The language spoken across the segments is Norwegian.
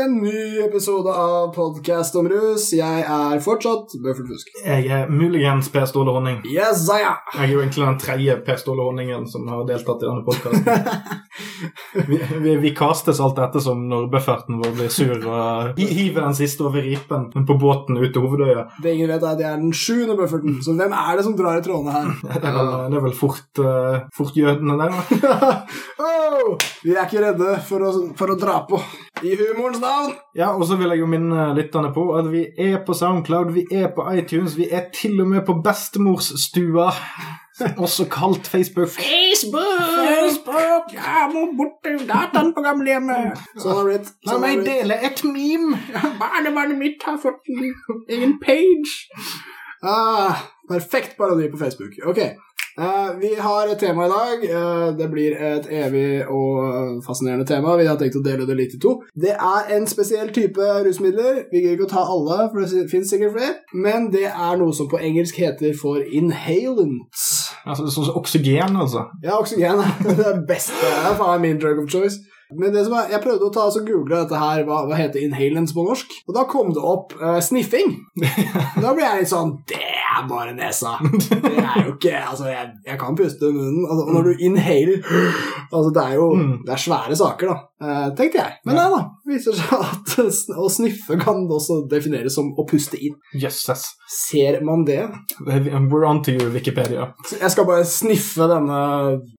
en ny episode av Podcast om rus. Jeg er fortsatt Bøffel Fusk. Jeg er muligens Per Ståle Honning. Yes, ja. Jeg er jo egentlig den tredje Per Ståle Honningen som har deltatt i denne podkasten. vi, vi, vi kastes alt ettersom når bøfferten vår blir sur og hiver den siste over ripen på båten ut til hovedøya. Det ingen vet, er at jeg er den sjuende bufferten, så hvem er det som drar i trådene her? Det er vel, det er vel fort, uh, fort jødene der, da. oh, vi er ikke redde for å, for å dra på. I humorens navn. Ja, og så vil jeg jo minne lytterne på at vi er på Soundcloud, vi er på iTunes, vi er til og med på bestemorssstua. Også kalt Facebook. Facebook! Facebook! Jeg må bort til dataen på gamlehjemmet. Sånn har blitt. La meg dele et meme! Barnebarnet mitt har fått ingen egen page. Ah, perfekt parodi på Facebook. Ok, eh, vi har et tema i dag. Uh, det blir et evig og fascinerende tema. Vi har tenkt å dele det litt i to. Det er en spesiell type rusmidler. Vi gidder ikke å ta alle, for det finnes sikkert flere. Men det er noe som på engelsk heter for inhalants. Altså, sånn som oksygen, altså. Ja, oksygen er det beste. Det er faen min drug of choice. Men det som er, jeg prøvde å ta altså google dette her, hva, hva heter inhalants på norsk? Og da kom det opp uh, sniffing. Da ble jeg litt sånn Det er bare nesa. Det er jo ikke Altså, jeg, jeg kan puste i munnen. Altså, og når du inhaler Altså, det er jo Mm. Det er svære saker, da. uh, tenkte jeg. Men nei da. Viser seg at å sniffe kan også defineres som å puste inn. Jøsses. Ser man det? We're on to you, Wikipedia. Jeg skal bare sniffe denne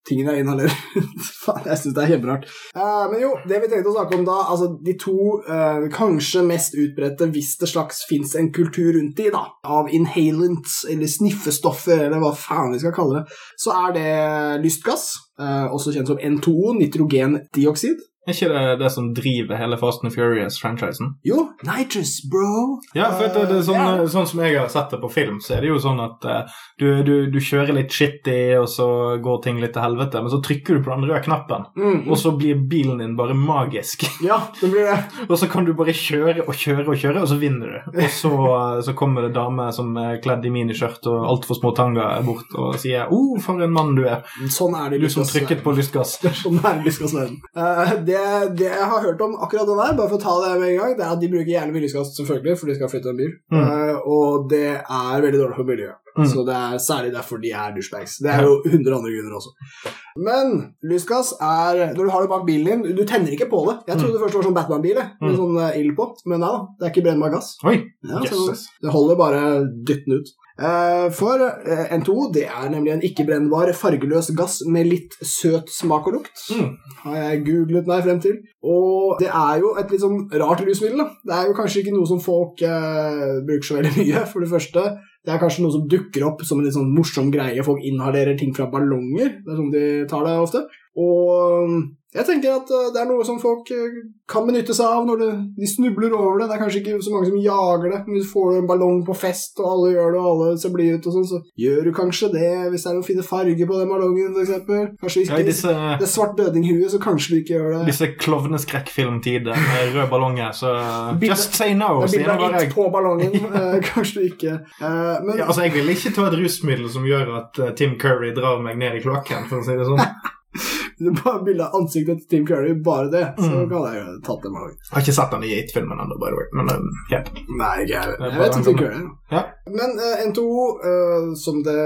tingen jeg inhalerer. Faen, jeg syns det er kjemperart. Uh, men jo, det vi tenkte å snakke om da, altså de to uh, kanskje mest utbredte, hvis det slags fins en kultur rundt de, da, av inhalants, eller sniffestoffer, eller hva faen vi skal kalle det, så er det lystgass, uh, også kjent som N2O, nitrogendioksid. Er ikke det det som driver hele Fast and Furious-franchisen? Jo, nitrous, bro. Ja, for det, det er sånn, yeah. sånn som jeg har sett det på film, så er det jo sånn at uh, du, du, du kjører litt shitty, og så går ting litt til helvete, men så trykker du på den røde knappen, Mm, og så blir bilen din bare magisk. ja, det blir det. Og så kan du bare kjøre og kjøre og kjøre, og så vinner du. Og så, eh, så kommer det dame som er kledd i miniskjørt og altfor små tanger bort og sier 'Å, oh, for en mann du er', Sånn er det du som trykket på lystgass. Sånn er lystgassverden. Uh, det, det jeg har hørt om akkurat den der, bare for å ta det med en gang, det er at de bruker gjerne mye selvfølgelig, for de skal flytte en bil. Mm. Uh, og det er veldig dårlig for miljøet. Mm. Så det er særlig derfor de er douchebags. Det er jo hundre andre grunner også. Men lystgass er Når du har det bak bilen din Du tenner ikke på det. Jeg trodde først det var sånn Batman-bil med Mm. sånn eh, ild på, men nei da. Det er ikke brennbar gass. Oi, Ja, så jøsses. det holder bare dytten ut. Eh, For eh, N2O det er nemlig en ikke-brennbar, fargeløs gass med litt søt smak og lukt. Mm. Har jeg googlet meg frem til. Og det er jo et litt sånn rart rusmiddel. da. Det er jo kanskje ikke noe som folk eh, bruker så veldig mye, for det første. Det er kanskje noe som dukker opp som en litt sånn morsom greie. Folk inhalerer ting fra ballonger. Det er sånn de tar det ofte. Og um, jeg tenker at uh, det er noe som folk uh, kan benytte seg av når de snubler over det. Det er kanskje ikke så mange som jager det. Men hvis du får en ballong på fest, og alle gjør det, og alle ser blide ut, og sånn, så gjør du kanskje det. Hvis det er noen fine farger på den ballongen, f.eks. Kanskje Ja, ikke i disse, det er svart dødninghue, så kanskje du ikke gjør det. disse klovneskrekkfilmtider med rød ballonger, så just say no, er sier av bare på ballongen. kanskje du ikke. Men Ja, altså, jeg vil ikke ta et rusmiddel som gjør at Tim Curry drar meg ned i kloakken, for å si det sånn. det bare bilde av ansiktet til Tim Curry, bare det, så Mm. kan jeg jo tatt det med. Jeg har ikke sett den i It-filmen ennå, by the way, men um, yeah. Nei, ikke jeg. Jeg vet om Tim Curry. Ja. Men uh, N2O, eh, som det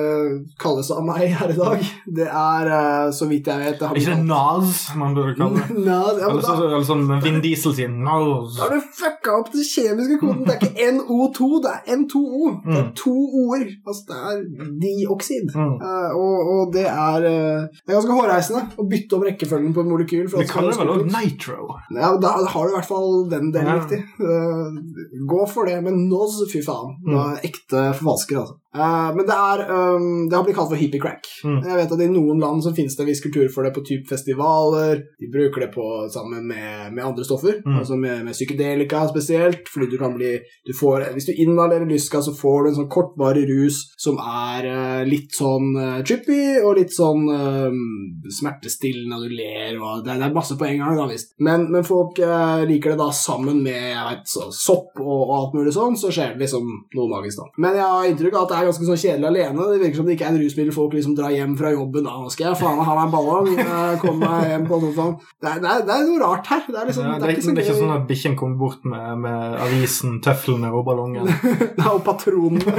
kalles av meg her i dag, det er, uh, så vidt jeg vet det har ikke det Nas man burde kalle det? Nas, ja, men Eller, så, da, eller sånn Vin Diesel sier Nas. da har du fucka opp den kjemiske koden. Det er ikke NO2, det er N2O. Det er Mm. to o-er. Altså, det er dioksid. Mm. Eh, og, og det er eh, Det er ganske hårreisende å bytte om rekkefølgen på et molekyl. Vi kaller det vel også. Nitro. Ja, da har du i hvert fall den delen Ja. riktig. Uh, gå for det. Men Noz, fy faen. Mm. Det er ekte forfalsker, altså. Eh, men det er um, Det har blitt kalt for hippie crack. Mm. Jeg vet at I noen land så finnes det en viss kultur for det på typ festivaler. De bruker det på sammen med, med andre stoffer, Mm. altså med, med psykedelika spesielt. Fordi du kan bli du får, Hvis du inhalerer lyska, så får du en sånn kortvarig rus som er uh, litt sånn uh, trippy og litt sånn uh, smertestillende, og du ler og Det, det er masse på en gang, da visst. Men, men folk liker det da sammen med vet, så, sopp og, og alt mulig sånn, så skjer det liksom noe magisk, da. Men jeg har inntrykk av at det er ganske sånn kjedelig alene. Det virker som det ikke er en rusmiddel folk liksom drar hjem fra jobben. Da, skal jeg faen ha meg en ballong, eh, komme meg hjem på sofaen. Det er, det, er, det er noe rart her. Det er liksom, Ja, det, er, ikke, det er ikke sånn at bikkjen kommer bort med, med avisen, tøflene og ballongen. er og patronene.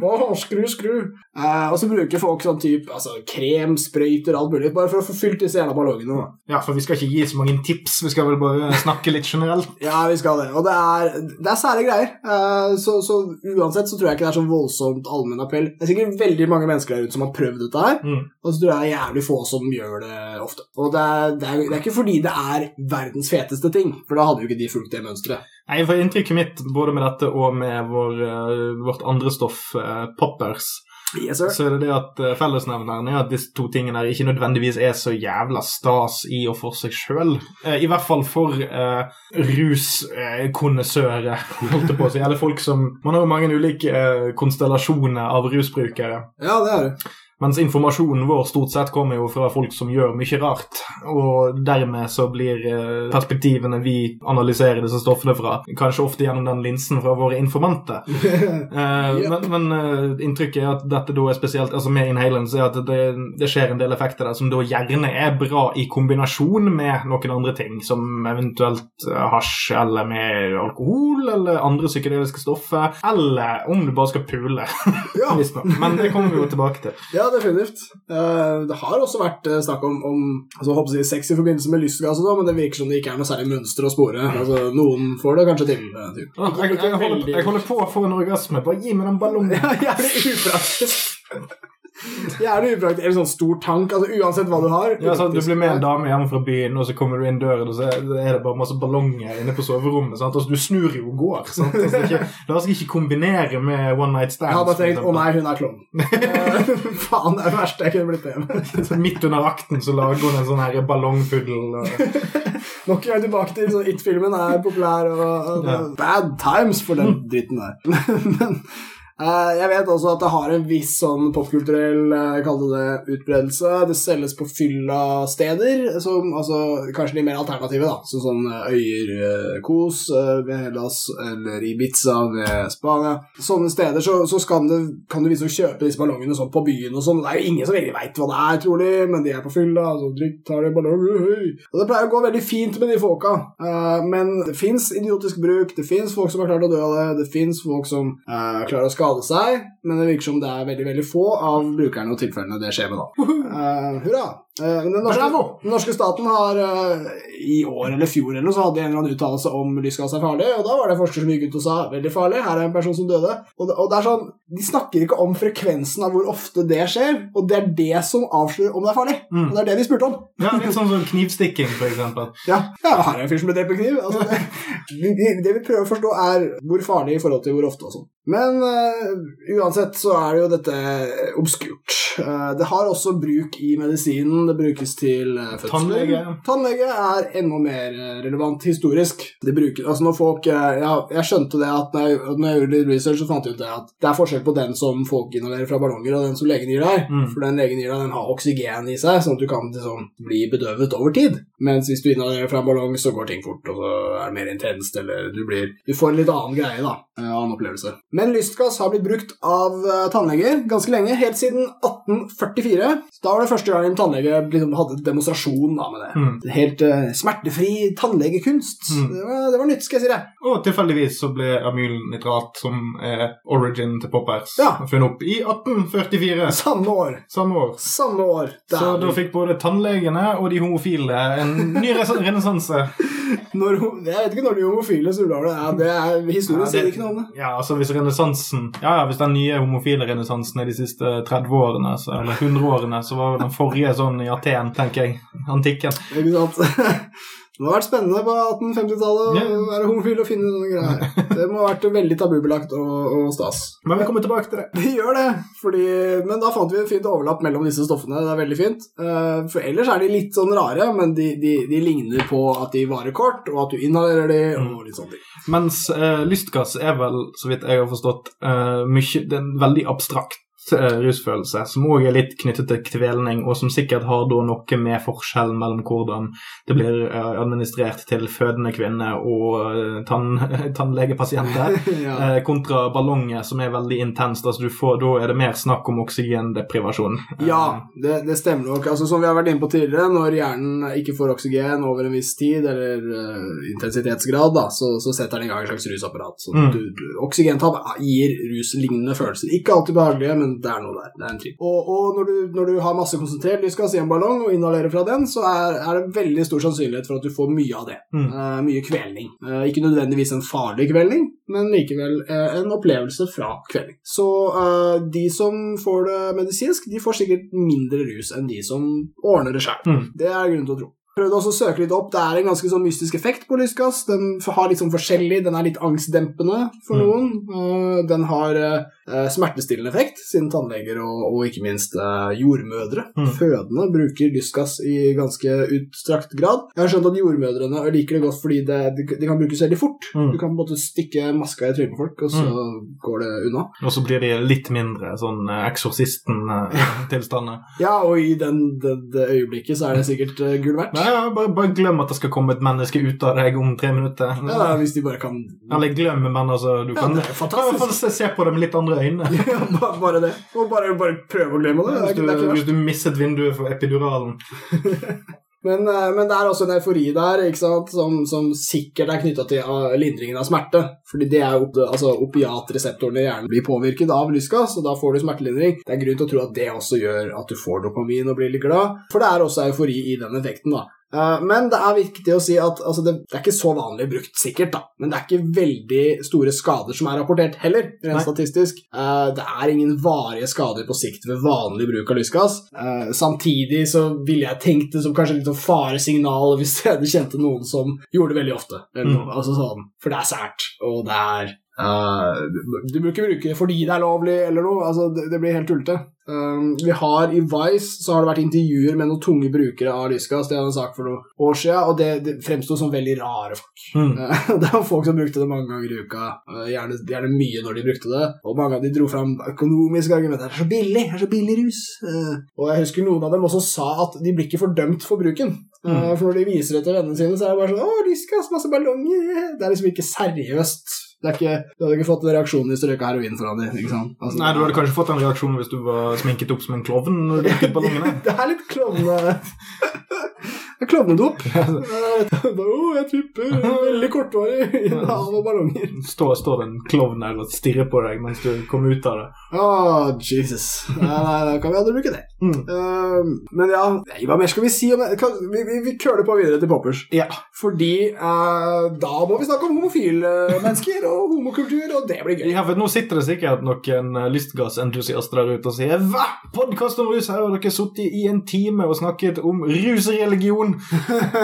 Å, skru, skru. Eh, og så bruker folk sånn type altså, krem, sprøyter, alt mulig, bare for å få fylt disse jævla ballongene. Da. Ja, for vi skal ikke gi så mange tips, vi skal vel bare snakke litt generelt. Ja, vi skal det. Og det er, det er sære greier. Eh, så, så uansett så tror jeg ikke det er så voldsomt allmenn appell. Det er sikkert veldig mange mennesker der ute som har prøvd dette her, Mm. og så tror jeg det er jævlig få som gjør det ofte. Og det er, det er, det er ikke fordi det er verdens feteste ting, for da hadde jo ikke de fulgt det mønsteret. Nei, for Inntrykket mitt både med dette og med vår, eh, vårt andre stoff, eh, poppers, Yes, så er det det at eh, fellesnevneren er at disse to tingene her ikke nødvendigvis er så jævla stas i og for seg sjøl. I hvert fall for uh, ruskonnessører, holdt jeg på å si. Eller folk som Man har jo mange ulike eh, konstellasjoner av rusbrukere. Ja, det er det. Mens informasjonen vår stort sett kommer jo fra folk som gjør mye rart. Og dermed så blir eh, perspektivene vi analyserer disse stoffene fra, kanskje ofte gjennom den linsen fra våre informanter. yep. Men, men eh, inntrykket er at dette da er spesielt altså med inhalants, er at det, det skjer en del effekter der som da gjerne er bra i kombinasjon med noen andre ting, som eventuelt eh, hasj eller med alkohol eller andre psykedeliske stoffer, eller om du bare skal pule. Ja. Men det kommer vi jo tilbake til. ja definitivt. Eh, det har også vært eh, snakk om, om altså, håper sex i forbindelse med lystgass, og sånn, men det virker som det ikke er noe særlig mønster å spore. Altså, noen får det kanskje til. eh, typ. Åh, jeg, jeg, holder, jeg holder på å få en orgasme. Bare gi meg den ballongen. Ja, jævlig upraktisk. Jævlig upraktisk. Eller sånn stor tank, altså uansett hva du har. Ja, sånn, du blir med en dame hjemme fra byen, og så kommer du inn døren, og så er det bare masse ballonger inne på soverommet. Sant? Altså, du snur jo og går. Sant? Altså, ikke, la oss ikke kombinere med one night Jeg stands. har bare tenkt å nei, hun er klovn. Eh, Faen, det er det verste jeg kunne blitt med. Midt under akten så lager hun en sånn her ballongpuddel. og- Nok en gang tilbake til sånn It-filmen er populær, og, og Ja. bad times for den dritten der. Men jeg vet også at det har en viss sånn popkulturell uh, kall det utbredelse. Det selges på fylla-steder, som altså kanskje de mer alternative, da. Så, sånn eh, Øyer eh, Kos eh, ved Hellas, eller Ibiza ved Spania. Sånne steder så, så kan, det, kan du liksom kjøpe disse ballongene sånn på byen og sånn. Det er jo ingen som egentlig veit hva det er, trolig, men de er på fylla, så drikk, tar de ballong, høy. Og det pleier å gå veldig fint med de folka. Eh, men det fins idiotisk bruk, det fins folk som har klart å dø av det, det fins folk som eh, klarer å skade seg, men det virker som det er veldig veldig få av brukerne og tilfellene det skjer med, da. Uh, hurra! Eh, den norske, den norske staten har eh, i år eller fjor eller noe, så hadde en eller annen uttalelse om lystgass er farlig, og da var det forskere forsker som gikk ut og sa veldig farlig, her er en person som døde. Og det, og det er sånn, De snakker ikke om frekvensen av hvor ofte det skjer, og det er det som avslører om det er farlig. Mm. Og det er det de spurte om. Ja, litt sånn som knivstikking, for eksempel. Ja, ja her er en fyr som ble drept med kniv. Altså, det, det, det vi prøver å forstå, er hvor farlig i forhold til hvor ofte og sånn. Men uh, uansett så er det jo dette obskurt. Uh, det har også bruk i medisinen. Det brukes til fødsel fødsler. Tannlege. Tannlege er enda mer eh, relevant historisk. Det bruker, altså når folk, eh, ja, Jeg skjønte det at når jeg, når jeg gjorde litt research, så fant jeg ut det at det er forskjell på den som folk inhalerer fra ballonger, og den som legen gir deg. Mm. For den legen gir deg, den har oksygen i seg, sånn at du kan liksom, bli bedøvet over tid. Mens hvis du inhalerer fra en ballong, så går ting fort, og så er det mer intenst, eller du blir Du får en litt annen greie, da. En annen opplevelse. Men lystgass har blitt brukt av eh, tannleger ganske lenge, helt siden 1844. Da var det første gang en tannlege liksom hadde demonstrasjon da, med det. Mm. Helt uh, smertefri tannlegekunst. Mm. Det, var, det var nytt, skal jeg si det. Og tilfeldigvis så ble amylnitrat, som er origin til poppers, Ja. funnet opp i 1844. Samme år. Samme år. Samme år. Så da fikk både tannlegene og de homofile en ny renessanse. Når, jeg vet ikke når de homofile det. Ja, det er, historien Ja, sier det- ikke noe om det. Ja, altså hvis renessansen Ja, ja, hvis den nye homofile renessansen er de siste 30 årene, så, eller 100 årene, så var den forrige sånn i Aten, tenker jeg. Antikken. Ikke sant? Det må ha vært spennende på 1850-tallet å Ja. være homofil og finne sånne greier. Det må ha vært veldig tabubelagt og, og stas. Men vi kommer tilbake til det. Vi gjør det, fordi, men da fant vi en fint overlapp mellom disse stoffene. Det er veldig fint. Eh, For ellers er de litt sånn rare, men de, de, de ligner på at de varer kort, og at du inhalerer de, og litt sånne ting. Mens eh, lystgass er vel, så vidt jeg har forstått, eh, mye, det er veldig abstrakt. Eh, rusfølelse, som òg er litt knyttet til kvelning, og som sikkert har da noe med forskjellen mellom hvordan det blir eh, administrert til fødende kvinner og eh, tann, tannlegepasienter, ja. kontra ballonger, som er veldig intenst. Altså du får, da er det mer snakk om oksygendeprivasjon. Ja, det, det stemmer nok. Altså, som vi har vært inne på tidligere, når hjernen ikke får oksygen over en viss tid, eller uh, intensitetsgrad, da, så, så setter den i gang et slags rusapparat. Så Mm. du, oksygentap gir ruslignende følelser. Ikke alltid behagelige, men det er noe der. Det er en tripp. Og, og når, du, når du har masse konsentrert lystgass i en ballong og inhalerer fra den, så er, er det veldig stor sannsynlighet for at du får mye av det. Mm. Uh, mye kvelning. Uh, ikke nødvendigvis en farlig kvelning, men likevel uh, en opplevelse fra kvelning. Så de som får det medisinsk, de får sikkert mindre rus enn de som ordner det sjøl. Mm. Det er grunn til å tro. Prøvde også å søke litt opp. Det er en ganske sånn mystisk effekt på lystgass. Den har litt sånn forskjellig. Den er litt angstdempende for Mm. noen. Den har smertestillende effekt, siden tannleger og, og ikke minst eh, jordmødre, Mm. fødende, bruker lystgass i ganske utstrakt grad. Jeg har skjønt at jordmødrene liker det godt fordi det, de, de kan brukes veldig fort. Mm. Du kan på en måte stikke maska i trynet på folk, og så går det unna. Og så blir de litt mindre sånn eh, Eksorsisten-tilstander. Ja, og i den, det, det øyeblikket så er det sikkert uh, gull verdt. Nei, ja, bare, bare glem at det skal komme et menneske ut av deg om tre minutter. Ja, hvis de bare kan Eller glem, men altså Du Ja, kan, kan se, se på det med litt andre øyne. Ja, bare, bare det. Og bare, bare prøve å glemme det. Hvis du, det hvis du misset vinduet for epiduralen. Men, eh, men det er også en eufori der? Som, som sikkert er knytta til eh, lindringen av smerte. Fordi det er opp, altså, opiatreseptorene i hjernen blir påvirket av lystgass, og da får du smertelindring. Det er grunn til å tro at det også gjør at du får dopamin og blir litt glad, for det er også eufori i den effekten. da. Eh, Men det er viktig å si at altså, det, er ikke så vanlig brukt, sikkert, da. Men det er ikke veldig store skader som er rapportert heller, rent Nei. statistisk. Eh, Det er ingen varige skader på sikt ved vanlig bruk av lystgass. Eh, Samtidig så ville jeg tenkt det som kanskje litt sånn faresignal hvis jeg kjente noen som gjorde det veldig ofte. Mm. altså sånn, for det er sært, og det er eh, Du bør ikke bruke det fordi det er lovlig, eller noe. altså Det, det blir helt tullete. Um, vi har I Vice så har det vært intervjuer med noen tunge brukere av lysgass. Det var en sak for noen år siden, og det, det fremsto som veldig rare folk. Mm. Uh, det var folk som brukte det mange ganger i uka, uh, gjerne, gjerne mye når de brukte det. Og mange av de dro fram økonomiske argumenter. Det er så billig! Det er så billig rus! Eh, Og jeg husker noen av dem også sa at de blir ikke fordømt for bruken. Mm. For når de viser det til vennene sine, så er det bare sånn Å, lysgass! masse ballonger! Det er liksom ikke seriøst. Ikke, du hadde ikke fått en reaksjon hvis du røyka heroin foran dem. ikke sant? Altså, Nei, du hadde kanskje fått en reaksjon hvis du var sminket opp som en klovn når du røyket ballongene. Det er litt klovne... Klovnedop. Å, jeg tripper veldig kortvarig i en av ballonger. Står, stå en klovn der og stirrer på deg mens du kommer ut av det. Oh, Jesus. Nei, nei, da kan vi aldri bruke det. Mm. Uh, men ja, nei, hva mer skal vi si om det? Vi, vi, vi køler på videre til poppers. Ja. Fordi uh, da må vi snakke om homofile mennesker og homokultur, og det blir gøy. Ja, for Nå sitter det sikkert noen eh, lystgassentusiaster der ute og sier Hva? Podkast om rus? Her har dere sittet i en time og snakket om rusreligion!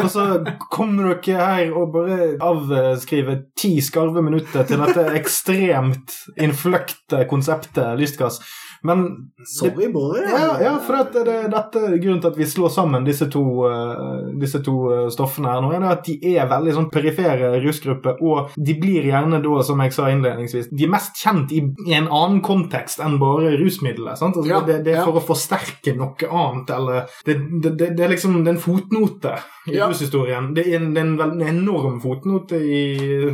og så kommer dere her og bare avskriver ti skarve minutter til dette ekstremt innfløkte konseptet lystgass. Men Sorry, boy. Ja, ja for at det, dette er grunnen til at vi slår sammen disse to, eh, disse to eh, stoffene her nå, er det at de er veldig sånn perifere rusgrupper, og de blir gjerne da, som jeg sa innledningsvis, de er mest kjent i, en annen kontekst enn bare rusmiddelet. sant? Altså, Ja, det, det er ja. for å forsterke noe annet, eller det, det, det, er liksom det er en fotnote i Ja. rushistorien. Det er en, er en enorm fotnote i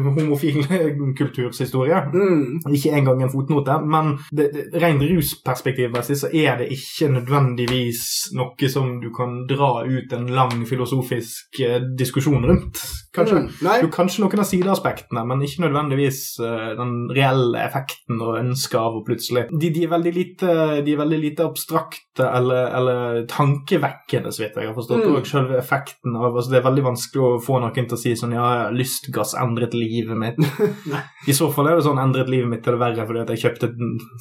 homofil kulturs historie. Mm. Ikke engang en fotnote, men det, det, rent rusperspektivmessig så er det ikke nødvendigvis noe som du kan dra ut en lang filosofisk eh, diskusjon rundt. Kanskje, Mm. du, kanskje noen av sideaspektene, men ikke nødvendigvis eh, den reelle effekten og ønsket av å plutselig de, de, er lite, de er veldig lite abstrakte eller, eller tankevekkende, så vidt jeg har forstått. Mm. Og selve effekten av altså Det er veldig vanskelig å få noen til å si sånn Ja, lystgass endret livet mitt. I så fall er det sånn endret livet mitt til det verre fordi at jeg kjøpte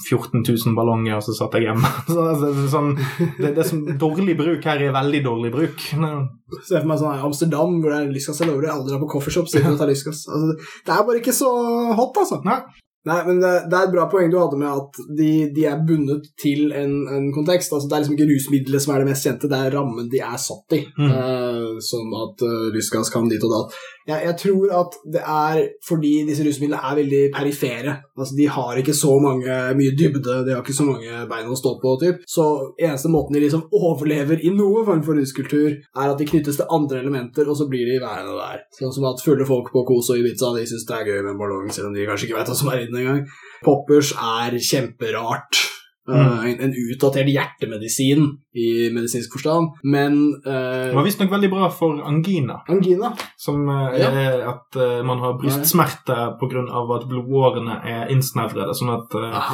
14 000 ballonger, og så satt jeg hjemme. Så, det, er sånn, det, det som dårlig bruk her er veldig dårlig bruk. Se for meg sånn Amsterdam, hvor det er lyskas. Jeg lover deg aldri dra på coffeeshop siden du tar lystgass. Altså, det er bare ikke så hot, altså. Nei. Nei, men det, det er et bra poeng du hadde med at de, de er bundet til en, en kontekst. Altså, det er liksom ikke rusmiddelet som er det mest kjente, det er rammen de er satt i. Mm. Uh, sånn at uh, lystgass kan dit og datt. Jeg, jeg tror at det er fordi disse rusmidlene er veldig perifere. Altså, de har ikke så mange, mye dybde, de har ikke så mange bein å stå på. Typ. Så eneste måten de liksom overlever i noe form for ruskultur, er at de knyttes til andre elementer, og så blir de værende der. Sånn som at fulle folk på Kos og Ibiza de syns det er gøy med en ballong, selv om de kanskje ikke vet hva som er i den engang. Poppers er kjemperart. Mm. Uh, en, en utdatert hjertemedisin i medisinsk forstand, men uh, Det var visstnok veldig bra for angina, angina som uh, Ja. er at uh, man har brystsmerter pga. at blodårene er innsnevrede, sånn at eh,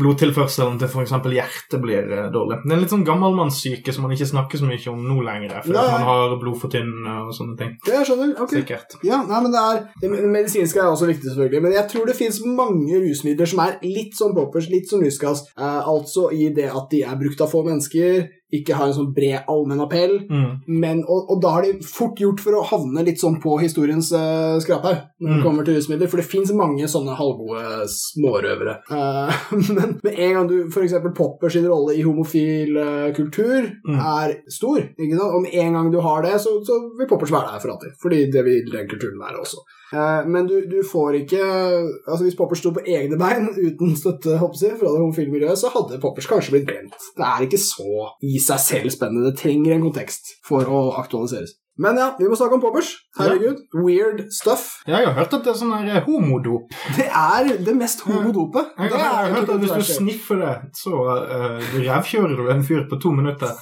blodtilførselen til f.eks. hjertet blir eh, dårlig. Det er en litt sånn gammelmannssyke som man ikke snakker så mye om nå lenger, fordi man har blodfortynnende og sånne ting. Det skjønner. ok. Sikkert. Ja, nei, men det er Det medisinske er også viktig, selvfølgelig. Men jeg tror det fins mange rusmidler som er litt sånn poppers, litt som lysgass. Eh, altså i det at de er brukt av få mennesker, ikke har en sånn bred allmenn appell. Mm. Men, og, og da har de fort gjort for å havne litt sånn på historiens uh, skraphaug når det Mm. kommer til rusmidler, for det fins mange sånne halvgode smårøvere. Uh, men med en gang du f.eks. Popper sin rolle i homofil uh, kultur Mm. er stor, ikke sant? og med en gang du har det, så, så vil Poppers være der for alltid. Fordi det vil den kulturen være også. Uh, men du, du får ikke Altså Hvis Poppers sto på egne bein uten støtte jeg, fra det homofile miljøet, så hadde Poppers kanskje blitt brent. Det er ikke så seg selv spennende. Det trenger en kontekst for å aktualiseres. Men ja, vi må snakke om Poppers. Herregud. Weird stuff. Jeg har hørt at det er sånn her homodop. Det er det mest homodopet. Jeg Det har, jeg har hørt at Hvis du sniffer det, så uh, revkjører du en fyr på to minutter.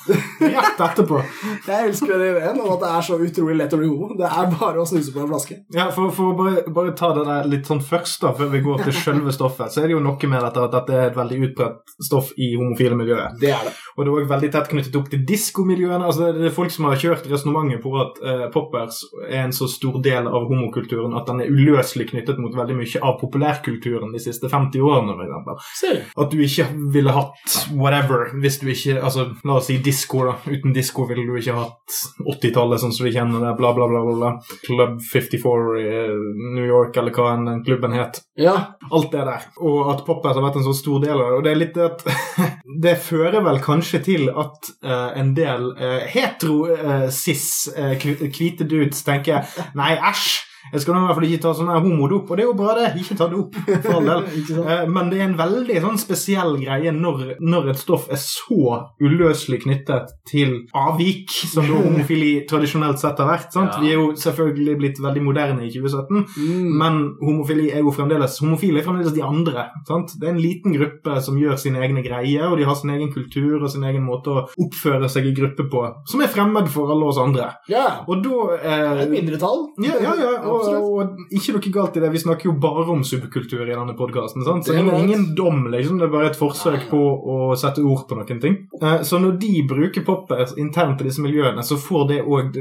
Rett etterpå. Jeg elsker den ideen om at det er så utrolig lett å bli homo. Det er bare å snuse på en flaske. Ja, For, for å bare, bare ta det der litt sånn først, da, før vi går til selve stoffet, så er det jo noe med dette at dette er et veldig utbredt stoff i homofile miljøer. Det er det. Og det er også veldig tett knyttet opp til diskomiljøene. Altså, det er folk som har kjørt resonnementet på at eh, poppers er en så stor del av homokulturen at den er uløselig knyttet mot veldig mye av populærkulturen de siste 50 årene. For eksempel. At du ikke ville hatt whatever hvis du ikke altså La oss si disko, da. Uten disko ville du ikke hatt 80-tallet sånn som vi kjenner det. Bla, bla, bla. bla, bla. Club 54 i eh, New York, eller hva enn den klubben het. Ja. Alt det der. Og at poppers har vært en så stor del av det. Og det er litt det at Det fører vel kanskje til at uh, en del uh, hetero-cis uh, hvite dudes tenker Nei, æsj! Jeg skal nå i hvert fall ikke ta sånn homodop. Og det er jo bra, det. Ikke ta det opp, for all del. Eh, Men det er en veldig sånn spesiell greie når, når et stoff er så uløselig knyttet til avvik, som da homofili tradisjonelt sett har vært. sant? Ja. Vi er jo selvfølgelig blitt veldig moderne i 2017, Mm. men homofili er jo fremdeles homofile er fremdeles de andre. sant? Det er en liten gruppe som gjør sine egne greier, og de har sin egen kultur og sin egen måte å oppføre seg i gruppe på, som er fremmed for alle oss andre. Ja. Og da eh, et mindretall. ja, ja, ja, og. Og ikke noe galt i det. Vi snakker jo bare om subkultur i denne podkasten. Så Det er ingen, ingen dom, liksom. Det er bare et forsøk på å sette ord på noen ting. Eh, Så når de bruker poppers internt i disse miljøene, så får det òg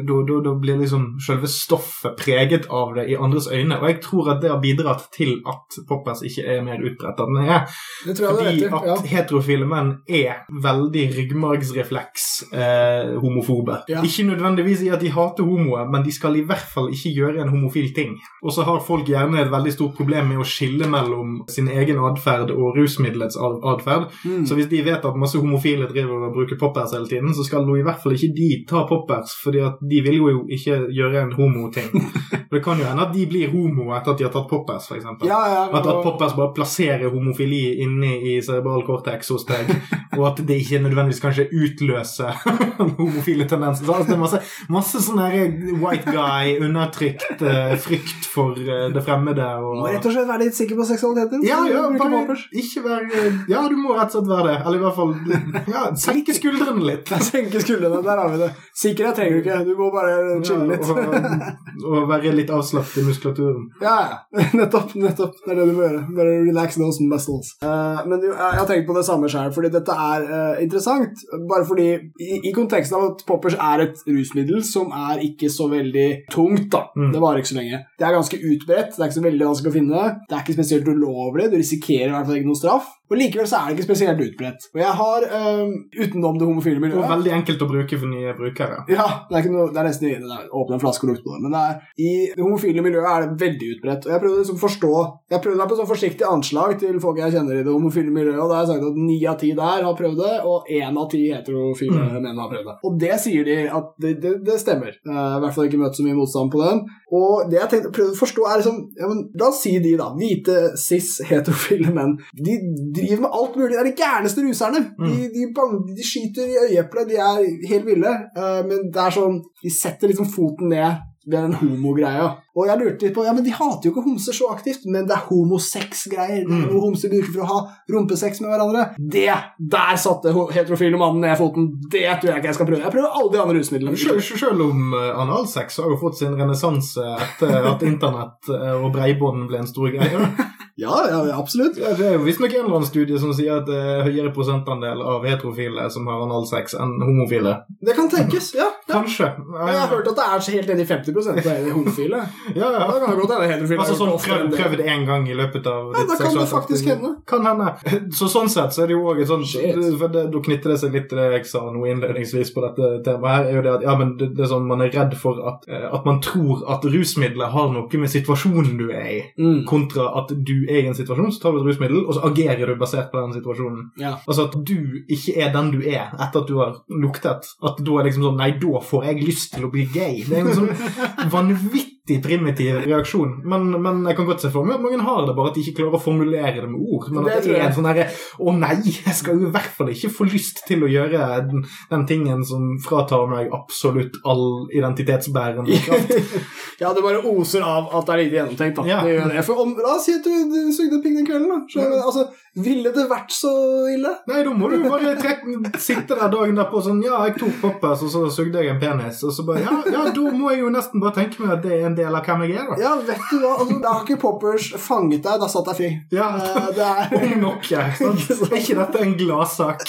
Da blir liksom selve stoffet preget av det i andres øyne. Og jeg tror at det har bidratt til at poppers ikke er mer utbredt enn den er. Det tror jeg Fordi at. Ja. heterofile menn er veldig ryggmargsrefleks eh, homofobe. Ja. Ikke nødvendigvis i at de hater homoer, men de skal i hvert fall ikke gjøre en homofil ting. Og så har folk gjerne et veldig stort problem med å skille mellom sin egen atferd og rusmiddelets atferd. Mm. Så hvis de vet at masse homofile driver og bruker poppers hele tiden, så skal jo i hvert fall ikke de ta poppers, fordi at de vil jo ikke gjøre en homoting. Det kan jo hende at de blir homo etter at de har tatt poppers, f.eks. Ja, ja, At, at poppers bare plasserer homofili inni i cerebral cortex hos deg, og at det ikke nødvendigvis kanskje utløser homofile tendenser. Så altså, det er masse, masse sånn white guy, undertrykt eh, frykt for eh, det fremmede. Må rett og slett være litt sikker på seksualiteten. ja, ja, bare ikke være Ja, du må rett og slett være det. Eller i hvert fall ja, senke skuldrene litt. Senke skuldrene, der har vi det. Sikkerhet trenger du ikke, du må bare chille litt. Og, og være litt avslappet i muskulaturen. Ja, ja. Nettopp. nettopp. Det er det du må gjøre. Bare relax those muscles. Uh, men jo, jeg har tenkt på det samme sjøl, fordi dette er uh, interessant. Bare fordi, i, i konteksten av at poppers er et rusmiddel som er ikke så veldig tungt, da. Mm. Det varer ikke så lenge. Det er ganske utbredt, det er ikke så veldig vanskelig å finne. Det er ikke spesielt ulovlig, du risikerer i hvert fall ikke noe straff. Og likevel så er det ikke spesielt utbredt. Og jeg har, um, utenom det homofile miljøet Og er veldig enkelt å bruke for nye brukere. ja, det er, noe, det er nesten det er åpne en flaske og lukte på det. Men det er, i det homofile miljøet er det veldig utbredt. Og jeg prøvde liksom å forstå Jeg prøvde meg på sånn forsiktig anslag til folk jeg kjenner i det homofile miljøet, og da har jeg sagt at ni av ti der har prøvd det, og én av ti heterofile menn har prøvd det. Og det sier de at det, det, det stemmer. Uh, i hvert fall ikke møtt så mye motstand på den. Og det jeg tenkte, prøvde å forstå, er liksom ja, men, La oss si de, da. Hvite, cis, heterofile menn. De driver med alt mulig. Det er de gærneste ruserne. De, de, bang- de skyter i øyeeplet, de er helt ville. Uh, men det er sånn De setter liksom foten ned ved den homogreia. Og jeg lurte litt på Ja, men de hater jo ikke homser så aktivt, men det er homosex-greier. Mm. er noe homser bruker for å ha rumpesex med hverandre. Det! Der satte heterofile mannen ned foten. Det tror jeg ikke jeg skal prøve. Jeg prøver alle de andre rusmidlene. Selv, selv om eh, analsex har jo fått sin renessanse etter at internett eh, og breibånd ble en stor greie. Ja, ja, absolutt. Det er visstnok en eller annen studie som sier at det er høyere prosentandel av heterofile som har analsex enn homofile. Det kan tenkes, ja. Kanskje. Ja, Jeg har hørt at det er så helt nede i 50 på de homofile. Ja, ja. Det kan godt hende heterofile Altså sånn prøv, enn det. prøv det én gang i løpet av Ja, ditt da kan det faktisk hende. Kan hende. Så sånn sett så er det jo òg et Shit. for det, Da knytter det seg litt til det jeg sa nå innledningsvis på dette temaet. her, er jo det at ja, men det, det er sånn Man er redd for at, eh, at man tror at rusmidler har noe med situasjonen du er i, Mm. kontra at du er i en situasjon, så tar du et rusmiddel, og så agerer du basert på den situasjonen. Ja. Altså at du ikke er den du er etter at du har luktet. At da er liksom sånn Nei, da får jeg lyst til å bli gay. Det er en sånn vanvittig primitiv reaksjon. Men, men jeg kan godt se for meg at mange har det, bare at de ikke klarer å formulere det med ord. Men at det er en sånn herre Å nei, jeg skal jo i hvert fall ikke få lyst til å gjøre den, den tingen som fratar meg absolutt all identitetsbærende kraft. ja, det bare oser av at det er lite gjennomtenkt. da. Ja. Det gjør det. For om, La oss si at du, du sugde pigg den kvelden. da. Så, altså, ville det vært så ille? Nei, da må du bare trekke, sitte der dagen derpå sånn Ja, jeg tok poppers, og så sugde jeg en penis. Og så bare Ja, ja, da må jeg jo nesten bare tenke meg at det er en del av hvem jeg er, da. Ja, vet du hva? Altså, da har ikke Poppers fanget deg. Da satt jeg fri. Ja, Eh, det er Om nok, sant? Er ikke dette en gladsak?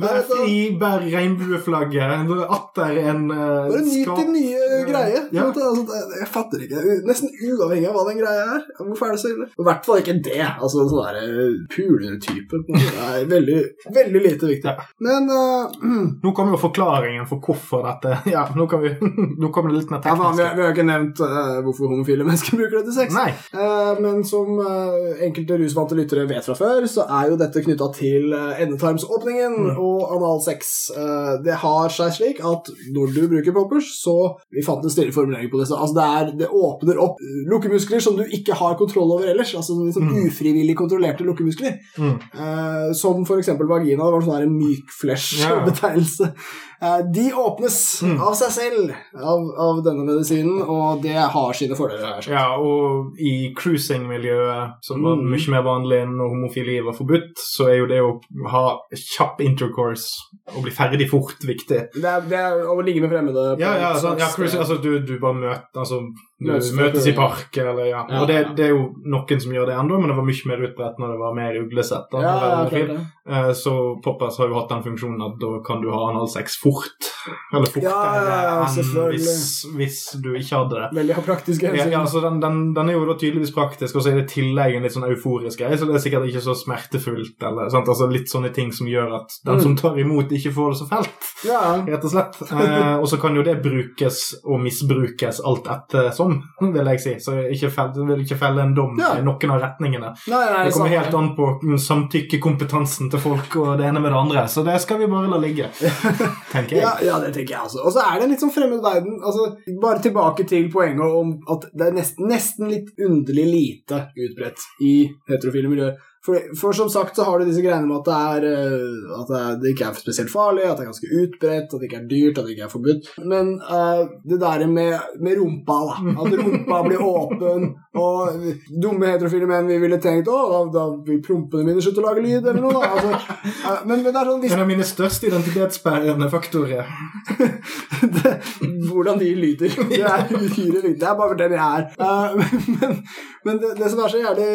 Vær i bær regnbueflagget. Atter en uh, Bare nyt din nye greie. Ja. Altså, jeg fatter ikke. Nesten uavhengig av hva den greia er. Hvorfor er det så ille? I hvert fall ikke det. Altså en sånn derre puletype. en måte. Det er veldig, veldig lite viktig. Ja. Men uh, Nå kommer jo forklaringen for hvorfor dette Ja, nå, kan vi, nå kommer det litt mer ja, vi, teknisk. vi har ikke nevnt uh, hvorfor homofile mennesker bruker det til sex. Nei. Uh, men som eh, enkelte rusvante lyttere vet fra før, så er jo dette knytta til endetarmsåpningen Mm. og analsex. Eh, det har seg slik at når du bruker poppers, så Vi fant en stille formulering på det. så, Altså det, er, det åpner opp lukkemuskler som du ikke har kontroll over ellers. Altså sånn liksom Mm. ufrivillig kontrollerte lukkemuskler. Mm. Eh, som eksempel vagina. Det var sånn en myk-flesh-betegnelse. Eh, de åpnes Mm. av seg selv av, av denne medisinen, og det har sine fordeler. Ja, og i cruising-miljøet, som var Mm. mye mer vanlig enn når homofili var forbudt, så er jo det å ha kjapp intercourse og bli ferdig fort viktig. Det er, det er å ligge med fremmede. på Ja, ja, sånn, ja cruising, altså du, du bare møter altså, Møtes møtes i park, eller ja. Ja, Og det, det er jo noen som gjør det ennå, men det var mye mer utbredt når det var mer uglesett. ja, ja. Eh, Så Poppers har jo hatt den funksjonen at da kan du ha analsex fort. Eller fortere Ja, ja, ja, enn hvis, hvis du ikke hadde det. Veldig praktisk hensyn. ja, altså den, den, den er jo da tydeligvis praktisk, og så er det i tillegg en litt sånn euforisk greie, så det er sikkert ikke så smertefullt, eller sant? Altså litt sånne ting som gjør at den Mm. som tar imot, ikke får det så felt, Ja, rett og slett. Eh, og så kan jo det brukes og misbrukes alt etter som, vil jeg si. Så ikke fell, vil ikke felle en dom Ja. i noen av retningene. Nei, nei, Det kommer helt an på samtykkekompetansen til folk og det ene med det andre, så det skal vi bare la ligge, tenker jeg. Ja, ja, det tenker jeg også. Og så er det en litt sånn fremmed verden. Altså, bare tilbake til poenget om at det er nesten, nesten litt underlig lite utbredt i heterofile miljøer. For, for som sagt så har du disse greiene med at det, er, eh, at det, ikke er spesielt farlig, at det er ganske utbredt, at det ikke er dyrt, at det ikke er forbudt. Men uh, det der med, med rumpa, da. At rumpa blir åpen, og dumme heterofile menn vi ville tenkt å, da, da vil prompene mine slutte å lage lyd, eller noe. da. Altså, uh, men, men det er sånn hvis En av mine største identitetsbærende faktorer. det, hvordan de lyder. Det er uhyre viktig. Det er bare den jeg er. Uh, men men det, det som er så jævlig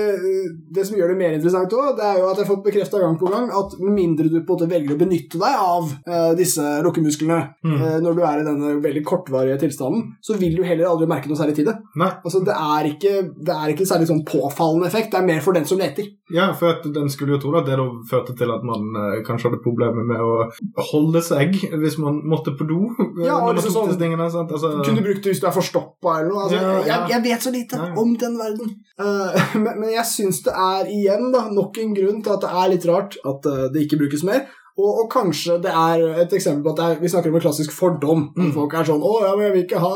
Det som gjør det mer interessant, interessant òg, det er jo at jeg har fått bekrefta gang på gang at med mindre du på en måte velger å benytte deg av uh, disse lukkemusklene Mm. uh, når du er i denne veldig kortvarige tilstanden, så vil du heller aldri merke noe særlig til det. Nei, Altså, det er ikke, det er ikke særlig sånn påfallende effekt, det er mer for den som leter. ja, for at den skulle jo tro at det da førte til at man uh, kanskje hadde problemer med å holde seg hvis man måtte på do. Ja, og liksom sånn- tingene? Altså, Kunne du brukt det hvis du er forstoppa eller noe. Altså, Ja, ja. Jeg, jeg vet så lite Ja. om den verden. Uh, men, men jeg syns det er igjen da, nok en grunn til at det er litt rart at eh, det ikke brukes mer. Og, og kanskje det er et eksempel på at er, vi snakker om en klassisk fordom. Mm. Folk er sånn 'Å, ja, men jeg vil ikke ha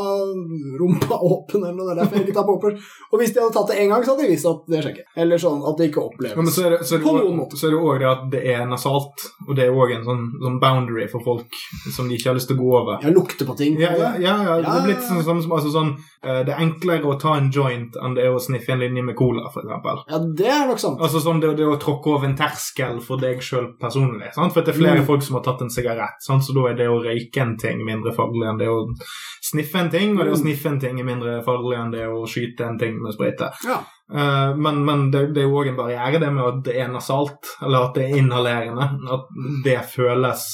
rumpa åpen', eller noe. Er derfor jeg ikke tar popper. Og hvis de hadde tatt det én gang, så hadde de visst at det skjer ikke. Eller sånn at det ikke oppleves. Men så er det, så er det, På noen også, så er det òg det at det er nasalt, og det er òg en sånn, sånn boundary for folk som de ikke har lyst til å gå over. Ja, lukte på ting. Ja, ja, ja, ja. Det er blitt sånn, sånn, altså, sånn Det er enklere å ta en joint enn det er å sniffe en linje med cola, for. Ja, det er nok sant. Altså sånn det, det å tråkke over en terskel for deg sjøl personlig. Sant? For det er flere Mm. folk som har tatt en sigarett, sant? så da er det å røyke en ting mindre farlig enn det å sniffe en ting, og det å Mm. sniffe en ting er mindre farlig enn det å skyte en ting med sprøyte. Ja. Eh, men men det, det er jo òg en barriere, det med at det er nasalt, eller at det er inhalerende. At det føles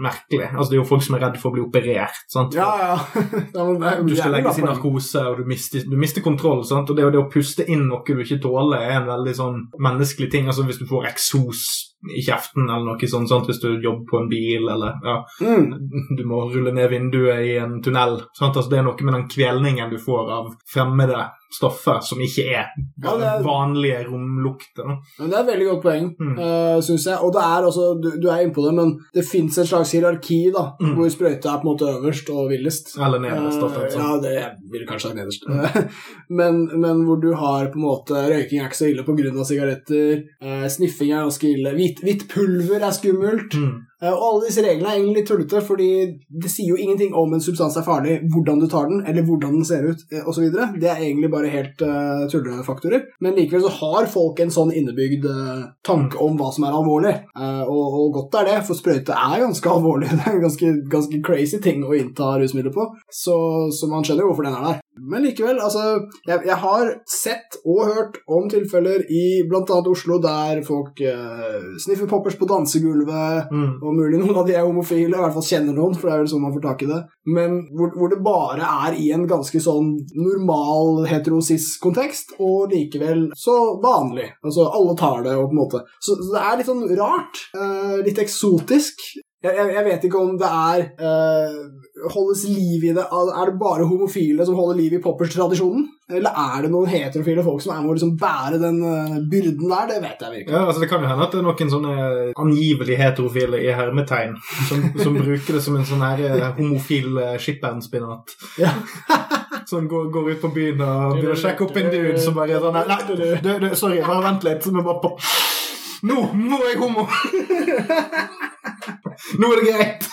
merkelig. Altså Det er jo folk som er redd for å bli operert. sant? Ja, ja. ja Du skal legges i narkose, og du mister, du mister kontroll. sant? Og det, det å puste inn noe du ikke tåler, er en veldig sånn menneskelig ting. Altså Hvis du får eksos i kjeften eller noe sånt, sånt, hvis du jobber på en bil, eller ja, Mm. du må rulle ned vinduet i en tunnel. Altså Det er noe med den kvelningen du får av fremmede stoffer som ikke er Ja, er- vanlige romlukter. Men Det er et veldig godt poeng, Mm. uh, syns jeg. Og det er også, du, du er inne på det, men det fins et slags hierarki, da, Mm. hvor sprøyta er på en måte øverst og villest. Eller nederst. Eh, altså. ja, det vil kanskje være nederst. men, men hvor du har på en måte Røyking er ikke så ille pga. sigaretter. Uh, sniffing er ganske ille. Hvitt, pulver er skummelt. Mm. Eh, og alle disse reglene er egentlig litt tullete, fordi det sier jo ingenting om en substans er farlig, hvordan du tar den, eller hvordan den ser ut, eh, osv. Det er egentlig bare helt uh, tullefaktorer. Men likevel så har folk en sånn innebygd uh, tanke om hva som er alvorlig. uh, og, og godt er det, for sprøyte er ganske alvorlig. Det er en ganske, ganske crazy ting å innta rusmidler på, så, så man skjønner jo hvorfor den er der. Men likevel, altså Jeg, jeg har sett og hørt om tilfeller i bl.a. Oslo der folk uh, sniffer poppers på dansegulvet Mm. Og mulig noen av de er homofile, i hvert fall kjenner noen, for det er vel sånn man får tak i det. Men hvor, hvor det bare er i en ganske sånn normal heterosis-kontekst, og likevel så vanlig. Altså, alle tar det, og på en måte. Så, så det er litt sånn rart. eh, litt eksotisk. Jeg, jeg, jeg vet ikke om det er eh, Holdes liv i det Er det bare homofile som holder liv i poppers-tradisjonen? Eller er det noen heterofile folk som er med å liksom bære den eh, byrden der? Det vet jeg virkelig. Ja, altså Det kan jo hende at det er noen sånne angivelig heterofile i hermetegn som, som bruker det som en sånn her eh, homofil eh, skippernsspinat. Ja. Som går, går ut på byen og begynner å sjekke opp en dude som bare er sånn Nei, du, du, du, sorry, bare vent litt. Så vi bare på Nå! Nå er jeg homo! Nå er det greit!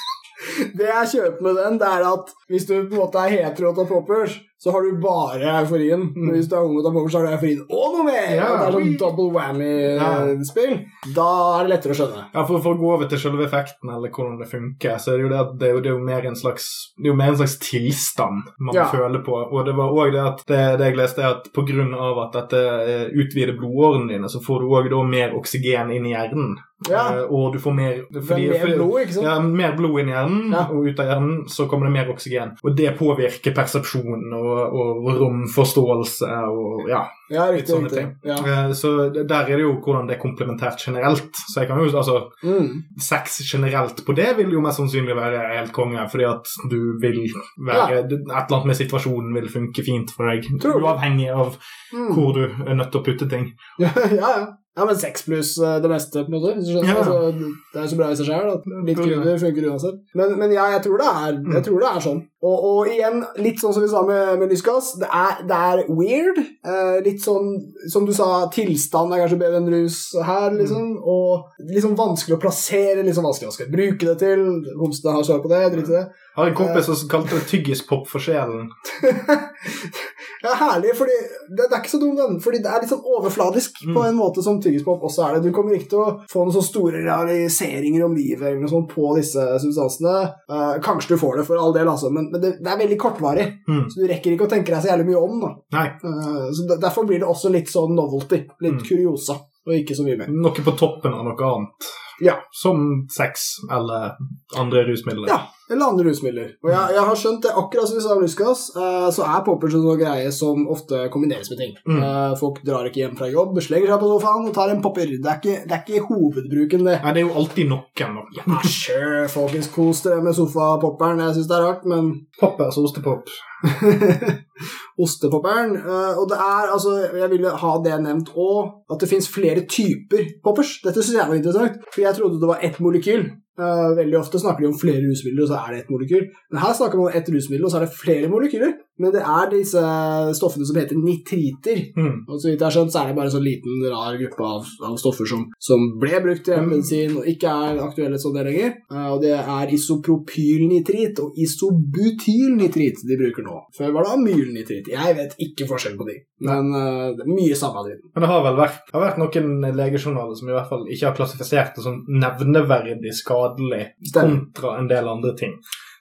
Det jeg kjøper med den, det er at hvis du på en måte er hetero og tar poppers, så har du bare euforien. Men hvis du er ung og tar poppers, så har du euforien og noe mer! Ja. Det er sånn double whammy-spill. Da er det lettere å skjønne. Ja, for, for å gå over til selve effekten, eller hvordan det funker, så er det jo det at det er jo, det er jo mer en slags det er jo mer en slags tilstand man Ja. føler på. Og det var òg det at det, det jeg leste, er at av at dette eh, utvider blodårene dine, så får du òg mer oksygen inn i hjernen. Ja. Eh, og du får mer fordi, er mer blod, ikke sant? Ja, mer blod inn i hjernen, og ut av hjernen så kommer det mer oksygen. Og det påvirker persepsjonen og, og romforståelse og ja, Ja, riktig. sånne riktig. ting. Ja. Eh, Så der er det jo hvordan det er komplementært generelt. Så jeg kan jo, altså, Mm. sex generelt på det vil jo mest sannsynlig være helt konge, fordi at du vil være Et eller annet med situasjonen vil funke fint for deg, uavhengig av Mm. hvor du er nødt til å putte ting. Ja, ja, ja. Men seks pluss eh, det meste, på en måte. Hvis du skjønner. Ja. Altså, det er jo så bra i seg sjøl. Litt Tror det. funker uansett. Men, men ja, jeg tror det er, Mm. jeg tror det er sånn. Og, og igjen, litt sånn som vi sa med, med lysgass, det er, det er weird. Eh, litt sånn, som du sa, tilstand er kanskje bedre enn rus her, liksom. Og litt sånn vanskelig å plassere, litt sånn vanskelig å skal bruke det til. Homsene har svar på det, drit i det. Jeg har en kompis som kalte det tyggispop for sjelen. Ja, herlig, fordi det, det er ikke så dum den, fordi det er litt sånn overfladisk på Mm. en måte som tyggispop også er det. Du kommer ikke til å få noen så store realiseringer om livet eller noe sånt på disse substansene. Uh, kanskje du får det for all del, altså, men, men det, det er veldig kortvarig, Mm. så du rekker ikke å tenke deg så jævlig mye om. da. Nei. Eh, så Derfor blir det også litt sånn novelty, litt Mm. kuriosa. Og ikke så mye mer. Noe på toppen av noe annet. Ja. Som sex eller andre rusmidler. Ja, eller andre rusmidler. Og jeg, jeg har skjønt det akkurat som vi sa om Lysgas, uh, så er poppers en sånn greie som ofte kombineres med ting. Mm. Uh, folk drar ikke hjem fra jobb, slenger seg på sofaen og tar en popper. Det er ikke, det er ikke hovedbruken, det. Nei, det er jo alltid noen. Ja, sure, folkens, kos dere med sofapopperen. Jeg syns det er rart, men Poppers og ostepop. Ostepopperen. eh, og det er, altså, jeg ville ha det nevnt òg, at det fins flere typer poppers. Dette syns jeg var interessant, for jeg trodde det var ett molekyl. Eh, veldig ofte snakker de om flere rusmidler, og så er det ett molekyl. Men her snakker man om ett rusmiddel, og så er det flere molekyler. Men det er disse stoffene som heter nitriter. Mm. Og så vidt jeg har skjønt, så er det bare en sånn liten, rar gruppe av, av stoffer som, som ble brukt i hjemmemedisin og ikke er aktuelle sånn det lenger. Eh, og det er isopropylnitrit og isobutylnitrit de bruker nå. Før var det amylnitrit. Jeg vet ikke forskjell på de, men uh, det er mye samme dritten. Men det har vel vært, har vært noen legejournaler som i hvert fall ikke har klassifisert det som nevneverdig skadelig Stem. kontra en del andre ting.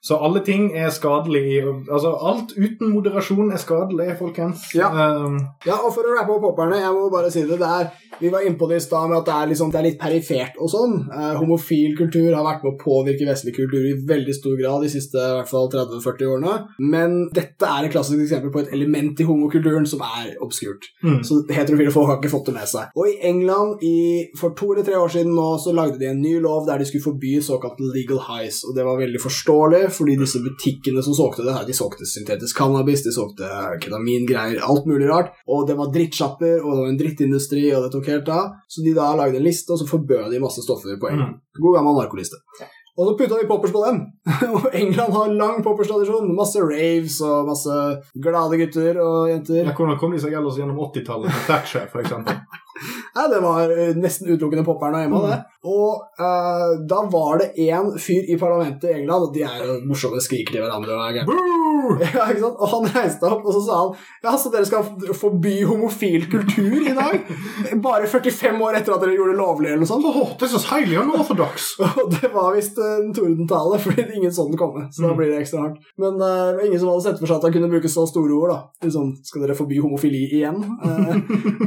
Så alle ting er skadelig. Altså alt uten moderasjon er skadelig, folkens. Ja. Um, Ja, og for å rappe opp popperne, jeg må bare si det, det er, vi var inne på det i stad med at det er, liksom, det er litt perifert og sånn. Eh, homofil kultur har vært med å påvirke vestlig kultur i veldig stor grad de siste i hvert fall 30-40 årene. Men dette er et klassisk eksempel på et element i homokulturen som er obskurt. mm. Så heterofile folk har ikke fått det med seg. Og i England i, for to eller tre år siden nå, så lagde de en ny lov der de skulle forby såkalte legal highs. Og det var veldig forståelig, fordi disse butikkene som solgte det, her, de solgte syntetisk cannabis, de solgte ketamingreier, alt mulig rart. Og det var drittsjapper, og det var en drittindustri, og det tok helt av. Så de da lagde en liste, og så forbød de masse stoffer på England. God gammel narkoliste. Og så putta de poppers på den. og England har lang poppers-tradisjon. Masse raves og masse glade gutter og jenter. ja, hvordan kom de seg ellers gjennom 80-tallet med Thatcher, for Ja, det var eh, nesten utelukkende popperne og Emma, det. Og uh, da var det én fyr i parlamentet i England, og de er jo morsomme, skriker til hverandre og er. Ja, ikke sant? Og han reiste opp og så sa han Ja, så dere skal forby homofil kultur i dag? Bare 45 år etter at dere gjorde det lovlig, eller noe sånt. Åh, det er så for dags Og det var visst en tordentale, fordi ingen sånn komme. Så da Mm. blir det ekstra hardt. Men uh, ingen som hadde sett for seg at han kunne bruke så store ord. da. Liksom, skal dere forby homofili igjen? Uh,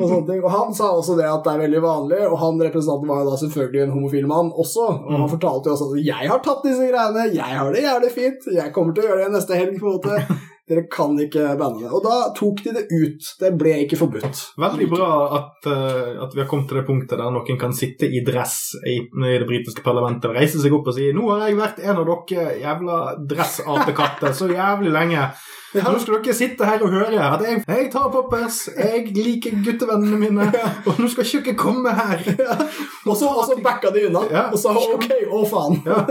og sånne ting. Og han sa også det at det er veldig vanlig, og han representanten var jo da selvfølgelig en homofil mann også. Og han Mm. fortalte jo også at jeg har tatt disse greiene, jeg har det jævlig fint, jeg kommer til å gjøre det neste helg. på en måte. Dere kan ikke banne det. Og da tok de det ut. Det ble ikke forbudt. Veldig bra at, uh, at vi har kommet til det punktet der noen kan sitte i dress i, i det britiske parlamentet og reise seg opp og si 'Nå har jeg vært en av dere jævla dressapekatter så jævlig lenge'. Ja. Nå skal dere sitte her og høre at jeg, jeg tar poppers, jeg liker guttevennene mine, og nå skal ikke dere komme her. Og så, og så backa de unna Ja. og sa ok, å faen. Ja.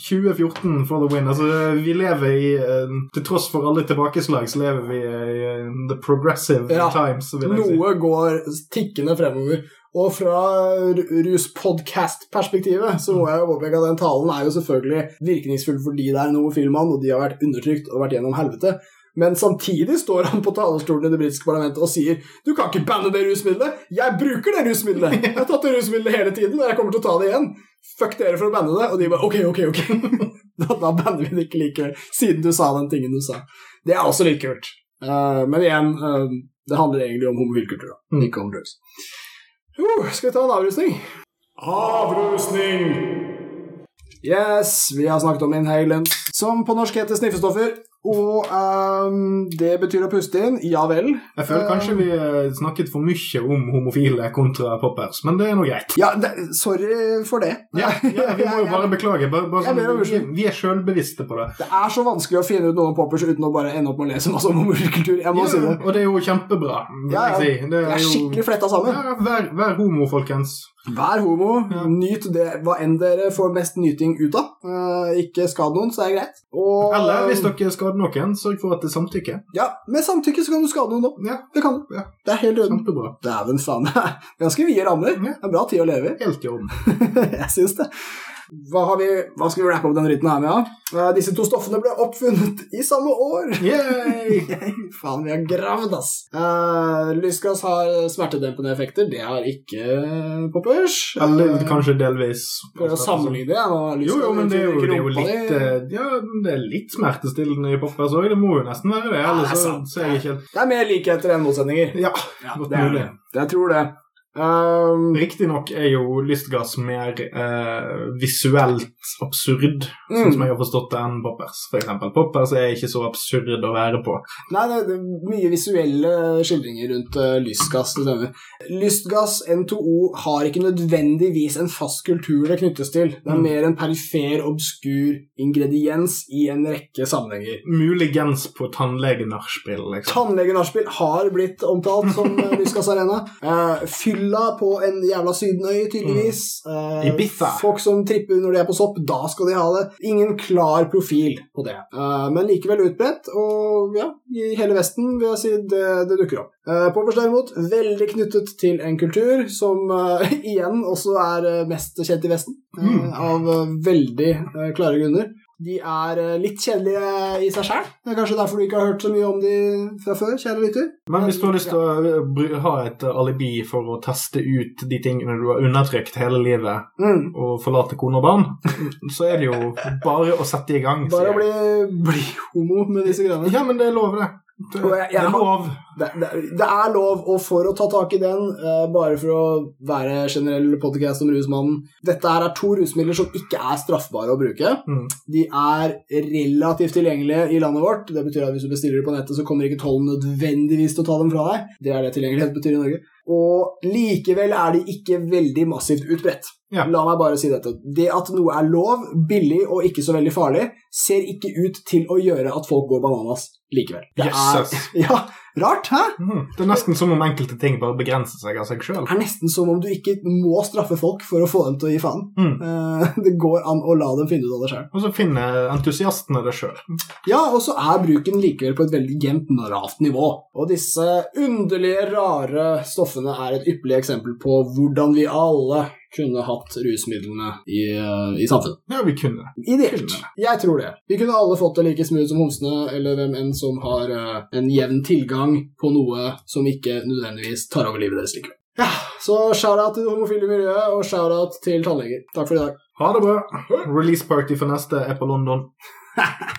2014 for the win. Altså, vi lever i eh, Til tross for alle tilbakeslag, så lever vi i eh, the progressive Ja. times. Jeg si. Noe går tikkende fremover. Og fra ruspodcast-perspektivet så må jeg jo påpeke at den talen er jo selvfølgelig virkningsfull fordi det er noe filmene, og de har vært undertrykt og vært gjennom helvete. Men samtidig står han på talerstolen i det britiske parlamentet og sier du kan ikke banne det rusmiddelet. Jeg bruker det rusmiddelet. Jeg har tatt det rusmiddelet hele tiden, og jeg kommer til å ta det igjen. Fuck dere for å banne det. Og de bare ok, ok, ok. Da, da banner vi det ikke likevel, siden du sa den tingen du sa. Det er også litt kult. Uh, men igjen, uh, det handler egentlig om homofilkultur. Mm. ikke om drugs. Uh, skal vi ta en avrusning? Avrusning! Yes, vi har snakket om inhalant, som på norsk heter sniffestoffer. Og um, det betyr å puste inn. Ja vel. Jeg føler kanskje vi eh, snakket for mye om homofile kontra poppers, men det er nå greit. Ja, det, sorry for det. Ja, ja, vi må jo bare beklage. Bare, bare sånn, vi, vi er sjølbevisste på det. Det er så vanskelig å finne ut noe om poppers uten å bare ende opp med å lese masse om homofilkultur. Jeg må Ja, si det. og det er jo kjempebra. Ja, ja. si. Det Det er skikkelig fletta sammen. Ja, vær, vær homo, folkens. Vær homo, Ja. nyt det hva enn dere får mest nyting ut av. Eh, ikke skad noen, så er det greit. Og, Eller hvis dere skader noen, sørg for at det er samtykke. Ja, Med samtykke så kan du skade noen, da. Ja, Det kan du. Ja. Det er helt kjempebra. Dæven er Ganske vide rammer. Ja. Det er bra tid å leve i. Helt i orden. Jeg syns det. Hva, har vi, hva skal vi rappe opp denne rytten her med? Ja? Uh, Disse to stoffene ble oppfunnet i samme år. Faen, vi har gravd, ass. Uh, lysgass har smertedempende effekter. Det har ikke poppers. Eller Eh, kanskje delvis Prøver å sammenligne det. Jo, jo, men det er jo, det er jo litt di. eh, Ja, det er litt smertestillende i poppers òg. Det må jo nesten være det. Ja, det er sant. det. Det er mer likheter enn motsetninger. Ja, Ja, det er det. Jeg tror det. Um, Riktignok er jo lystgass mer uh, visuelt absurd, sånn Mm. som jeg har forstått det, enn poppers. For eksempel. Poppers er ikke så absurd å være på. Nei, det er mye visuelle skildringer rundt uh, lystgass. Lystgass, N2O, har ikke nødvendigvis en fast kultur det knyttes til. Det er Mm. mer en perifer, obskur ingrediens i en rekke sammenhenger. Muligens på tannlegenachspiel, liksom. Tannlegenachspiel har blitt omtalt som uh, lystgassarena. Uh, fylla på en jævla sydenøy, tydeligvis. Uh, Ibiza. Folk som tripper når de er på sopp, da skal de ha det. Ingen klar profil på det. Uh, men likevel utbredt, og ja, i hele Vesten vil jeg si det, det dukker opp. Uh, Poppers derimot, veldig knyttet til en kultur som igjen også er mest kjent i Vesten, Mm. av veldig klare grunner. De er uh, litt kjedelige i seg sjøl. Det er kanskje derfor du ikke har hørt så mye om de fra før, kjære lytter. Men hvis du har lyst til å ha et alibi for å teste ut de tingene du har undertrykt hele livet, Mm. og forlate kone og barn, så er det jo bare å sette i gang. Bare å bli, bli homo med disse greiene. Ja, men det er lov, det. Det, jeg, jeg- det er lov. Det, det, det er lov, og for å ta tak i den, uh, bare for å være generell podcast om rusmannen Dette her er to rusmidler som ikke er straffbare å bruke. Mm. De er relativt tilgjengelige i landet vårt. Det betyr at hvis du bestiller dem på nettet, så kommer ikke tollen nødvendigvis til å ta dem fra deg. Det er det tilgjengelighet betyr i Norge. Og likevel er de ikke veldig massivt utbredt. Ja. La meg bare si dette. Det at noe er lov, billig og ikke så veldig farlig, ser ikke ut til å gjøre at folk går bananas likevel. Det yes, er Ja, rart, hæ? Mm. Det er nesten som om enkelte ting bare begrenser seg av seg sjøl. Det er nesten som om du ikke må straffe folk for å få dem til å gi faen. Mm. Det går an å la dem finne ut av det sjøl. Og så finner entusiastene det sjøl. Ja, og så er bruken likevel på et veldig jevnt, lavt nivå. Og disse underlige, rare stoffene er et ypperlig eksempel på hvordan vi alle kunne hatt rusmidlene i, eh, i samfunnet. Ja, vi kunne. Ideelt. Jeg tror det. Vi kunne alle fått det like smooth som homsene, eller hvem enn som har uh, en jevn tilgang på noe som ikke nødvendigvis tar over livet deres likevel. Ja, så shout-out til det homofile miljøet, og shout-out til tannleger. Takk for i dag. Ha det bra. Release party for neste er på London.